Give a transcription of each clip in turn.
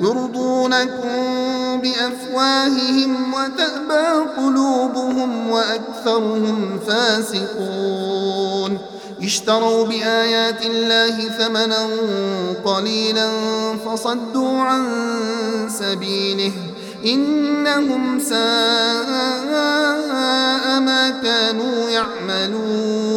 يرضونكم بأفواههم وتأبى قلوبهم وأكثرهم فاسقون. اشتروا بآيات الله ثمنا قليلا فصدوا عن سبيله. إنهم ساء ما كانوا يعملون.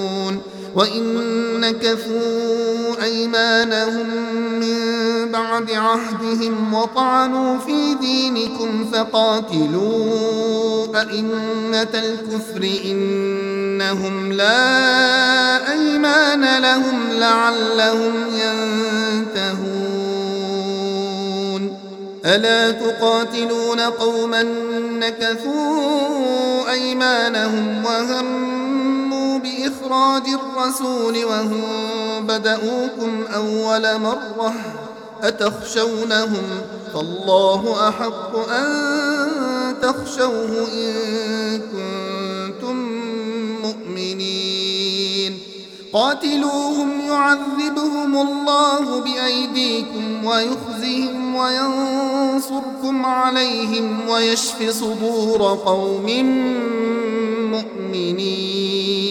وإن نكثوا أيمانهم من بعد عهدهم وطعنوا في دينكم فقاتلوا أئمة الكفر إنهم لا أيمان لهم لعلهم ينتهون ألا تقاتلون قوما نكثوا أيمانهم وهموا بإخراج الرسول وهم بدؤوكم أول مرة أتخشونهم فالله أحق أن تخشوه إن كنتم مؤمنين. قاتلوهم يعذبهم الله بأيديكم ويخزهم وينصركم عليهم ويشف صدور قوم مؤمنين.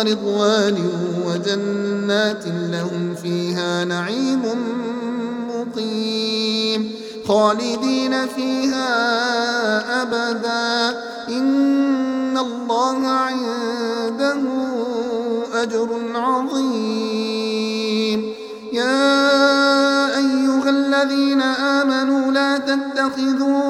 ورضوان وجنات لهم فيها نعيم مقيم. خالدين فيها أبدا. إن الله عنده أجر عظيم. يا أيها الذين آمنوا لا تتخذوا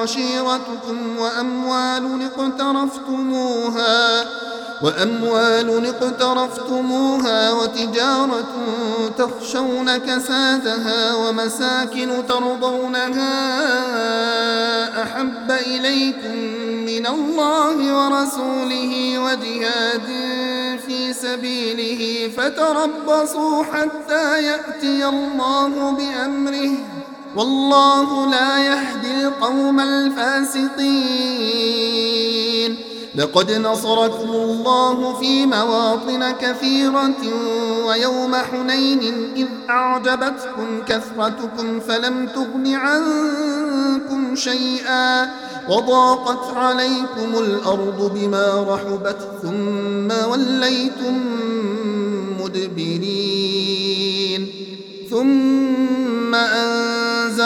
وعشيرتكم وأموال اقترفتموها وأموال اقترفتموها وتجارة تخشون كسادها ومساكن ترضونها أحب إليكم من الله ورسوله وجهاد في سبيله فتربصوا حتى يأتي الله بأمره. والله لا يهدي القوم الفاسقين. لقد نصركم الله في مواطن كثيرة ويوم حنين إذ أعجبتكم كثرتكم فلم تغن عنكم شيئا. وضاقت عليكم الأرض بما رحبت ثم وليتم مدبرين. ثم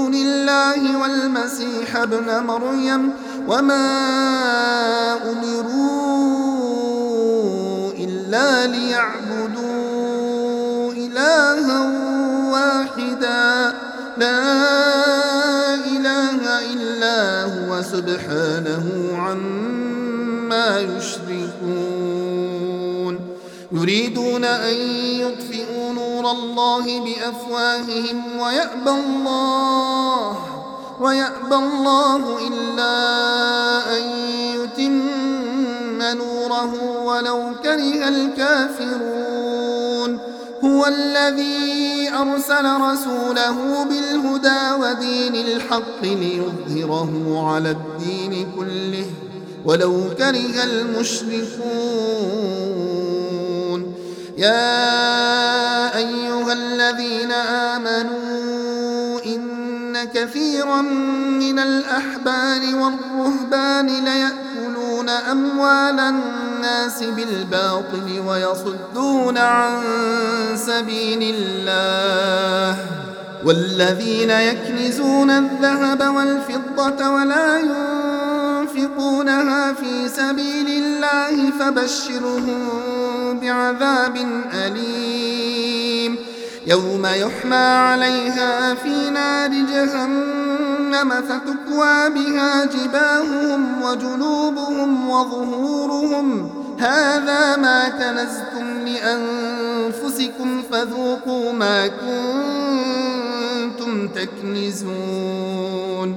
دون الله والمسيح ابن مريم وما أمروا إلا ليعبدوا إلها واحدا. لا إله إلا هو سبحانه عما يشركون. يريدون أن يطفئوا نور الله بأفواههم ويأبى الله ويأبى الله إلا أن يتم نوره ولو كره الكافرون. هو الذي أرسل رسوله بالهدى ودين الحق ليظهره على الدين كله ولو كره المشركون. يا أيها الذين آمنوا إن كثيرا من الأحبار والرهبان ليأكلون أموال الناس بالباطل ويصدون عن سبيل الله والذين يكنزون الذهب والفضة ولا ينفقونها في سبيل الله فبشرهم بعذاب أليم. يوم يحمى عليها في نار جهنم فتكوى بها جباههم وجنوبهم وظهورهم. هذا ما كنزتم لأنفسكم فذوقوا ما كنتم تكنزون.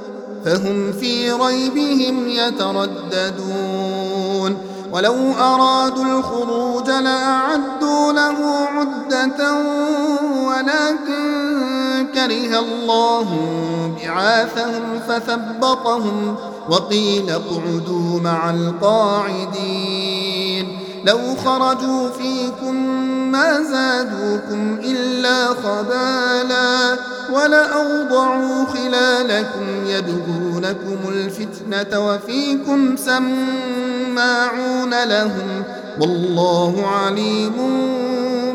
فهم في ريبهم يترددون. ولو أرادوا الخروج لأعدوا له عدة ولكن كره الله بعاثهم فثبطهم وقيل اقعدوا مع القاعدين. لو خرجوا فيكم ما زادوكم إلا خبالا ولأوضعوا خلالكم يبغونكم الفتنة وفيكم سماعون لهم والله عليم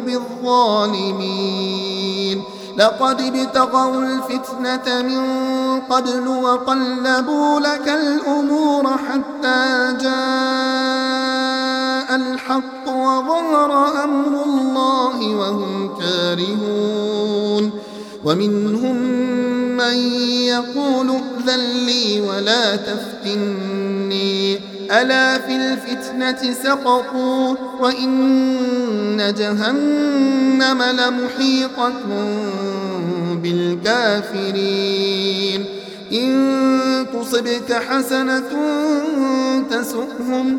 بالظالمين. لقد ابتغوا الفتنة من قبل وقلبوا لك الأمور حتى الحق وظهر أمر الله وهم كارهون ومنهم من يقول ائذن لي ولا تفتني. ألا في الفتنة سقطوا وإن جهنم لمحيطة بالكافرين. إن تصبك حسنة تسؤهم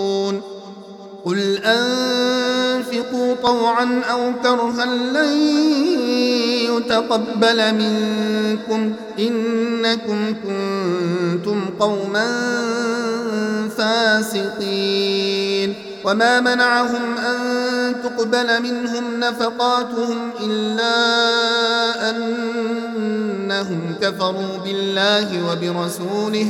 قل أنفقوا طوعا أو كرها لن يتقبل منكم إنكم كنتم قوما فاسقين وما منعهم أن تقبل منهم نفقاتهم إلا أنهم كفروا بالله وبرسوله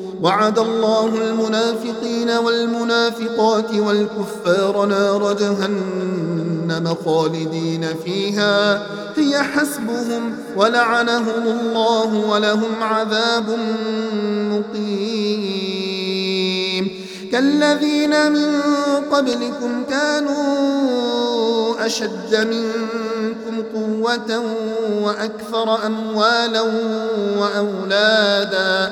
وعد الله المنافقين والمنافقات والكفار نار جهنم خالدين فيها. هي حسبهم ولعنهم الله ولهم عذاب مقيم. كالذين من قبلكم كانوا أشد منكم قوة وأكثر أموالا وأولادا.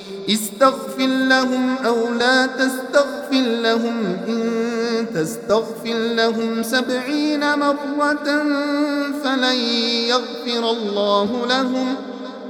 استغفر لهم أو لا تستغفر لهم إن تستغفر لهم سبعين مرة فلن يغفر الله لهم.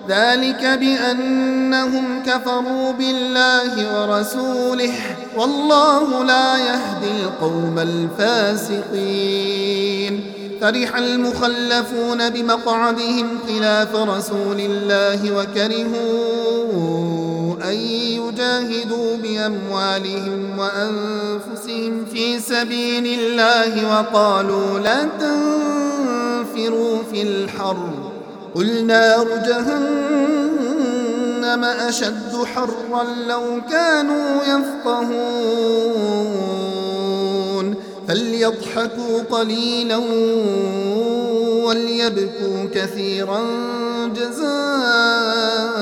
ذلك بأنهم كفروا بالله ورسوله والله لا يهدي القوم الفاسقين. فرح المخلفون بمقعدهم خلاف رسول الله وكرهوا أن يجاهدوا بأموالهم وأنفسهم في سبيل الله وقالوا لا تنفروا في الحر قل نار جهنم أشد حرا لو كانوا يفقهون. فليضحكوا قليلا وليبكوا كثيرا جزاء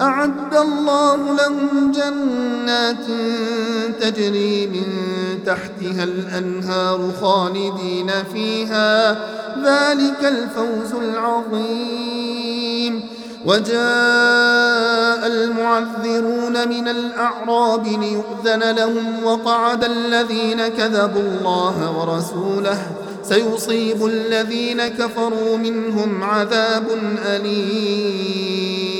أعد الله لهم جنات تجري من تحتها الأنهار خالدين فيها. ذلك الفوز العظيم. وجاء المعذرون من الأعراب ليؤذن لهم وقعد الذين كذبوا الله ورسوله. سيصيب الذين كفروا منهم عذاب أليم.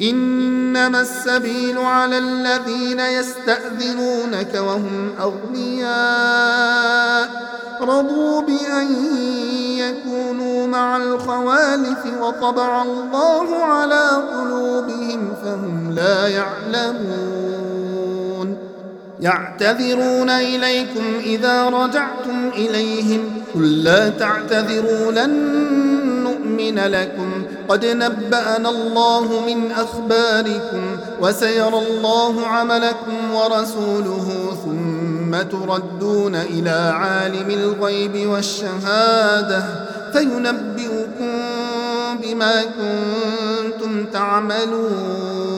إنما السبيل على الذين يستأذنونك وهم أغنياء. رضوا بأن يكونوا مع الخوالف وطبع الله على قلوبهم فهم لا يعلمون. يعتذرون إليكم إذا رجعتم إليهم. قل لا تعتذروا لن نؤمن لكم. قد نبأنا الله من أخباركم وسيرى الله عملكم ورسوله ثم تردون إلى عالم الغيب والشهادة فينبئكم بما كنتم تعملون.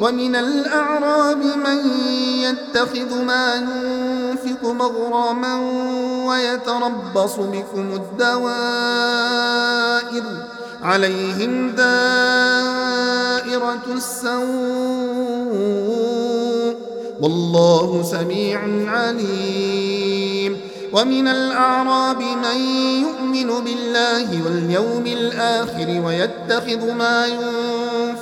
ومن الأعراب من يتخذ ما ينفق مغرما ويتربص بكم الدوائر عليهم دائرة السوء والله سميع عليم ومن الأعراب من يؤمن بالله واليوم الآخر ويتخذ ما ينفق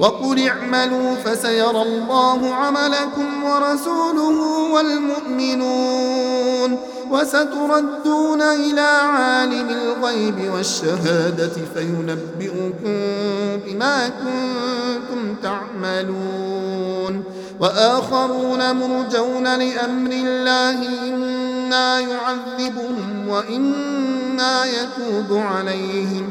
وقل اعملوا فسيرى الله عملكم ورسوله والمؤمنون وستردون إلى عالم الغيب والشهادة فينبئكم بما كنتم تعملون وآخرون مرجون لأمر الله إنا يعذبهم وإنا يتوب عليهم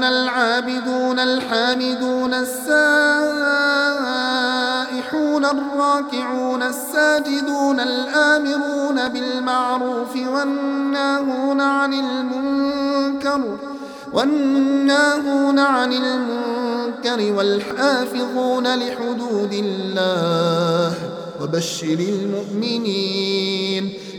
التائبون العابدون الحامدون السائحون الراكعون الساجدون الآمرون بالمعروف والناهون عن المنكر والناهون عن المنكر والحافظون لحدود الله وبشر المؤمنين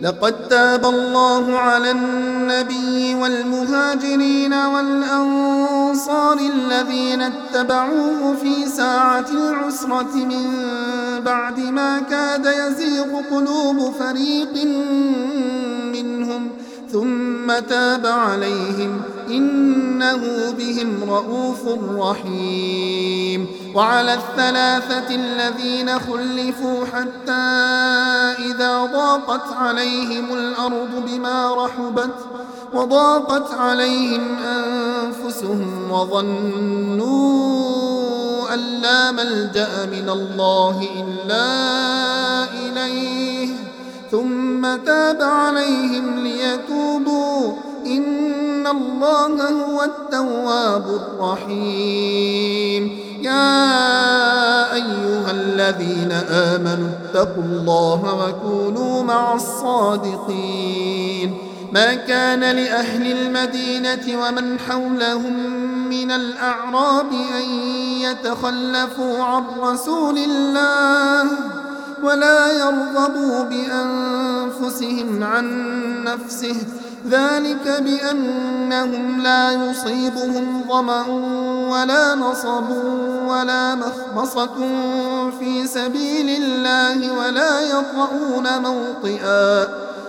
لقد تاب الله على النبي والمهاجرين والأنصار الذين اتبعوه في ساعة العسرة من بعد ما كاد يزيغ قلوب فريق منهم ثم تاب عليهم إنه بهم رؤوف رحيم. وعلى الثلاثة الذين خلفوا حتى إذا ضاقت عليهم الأرض بما رحبت وضاقت عليهم أنفسهم وظنوا أن لا ملجأ من الله إلا إليه. ثم تاب عليهم ليتوبوا. إن الله هو التواب الرحيم. يا أيها الذين آمنوا اتقوا الله وكونوا مع الصادقين. ما كان لأهل المدينة ومن حولهم من الأعراب أن يتخلفوا عن رسول الله. ولا يرغبوا بأنفسهم عن نفسه. ذلك بأنهم لا يصيبهم ظمأ ولا نصب ولا مخمصة في سبيل الله ولا يطعون موطئا.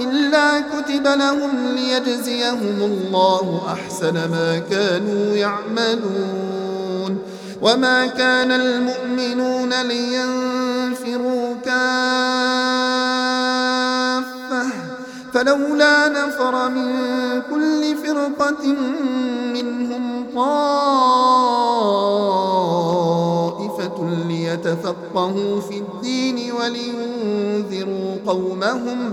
إلا كتب لهم ليجزيهم الله أحسن ما كانوا يعملون وما كان المؤمنون لينفروا كافة فلولا نفر من كل فرقة منهم طائفة ليتفقهوا في الدين ولينذروا قومهم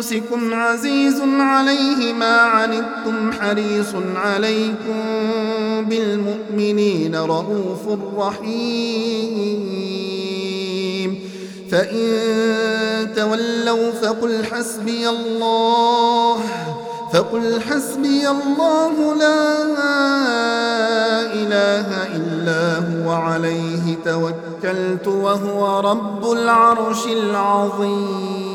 أنفسكم عزيز عليه ما عنتم حريص عليكم بالمؤمنين رؤوف رحيم. فإن تولوا فقل حسبي الله فقل حسبي الله لا إله إلا هو عليه توكلت وهو رب العرش العظيم.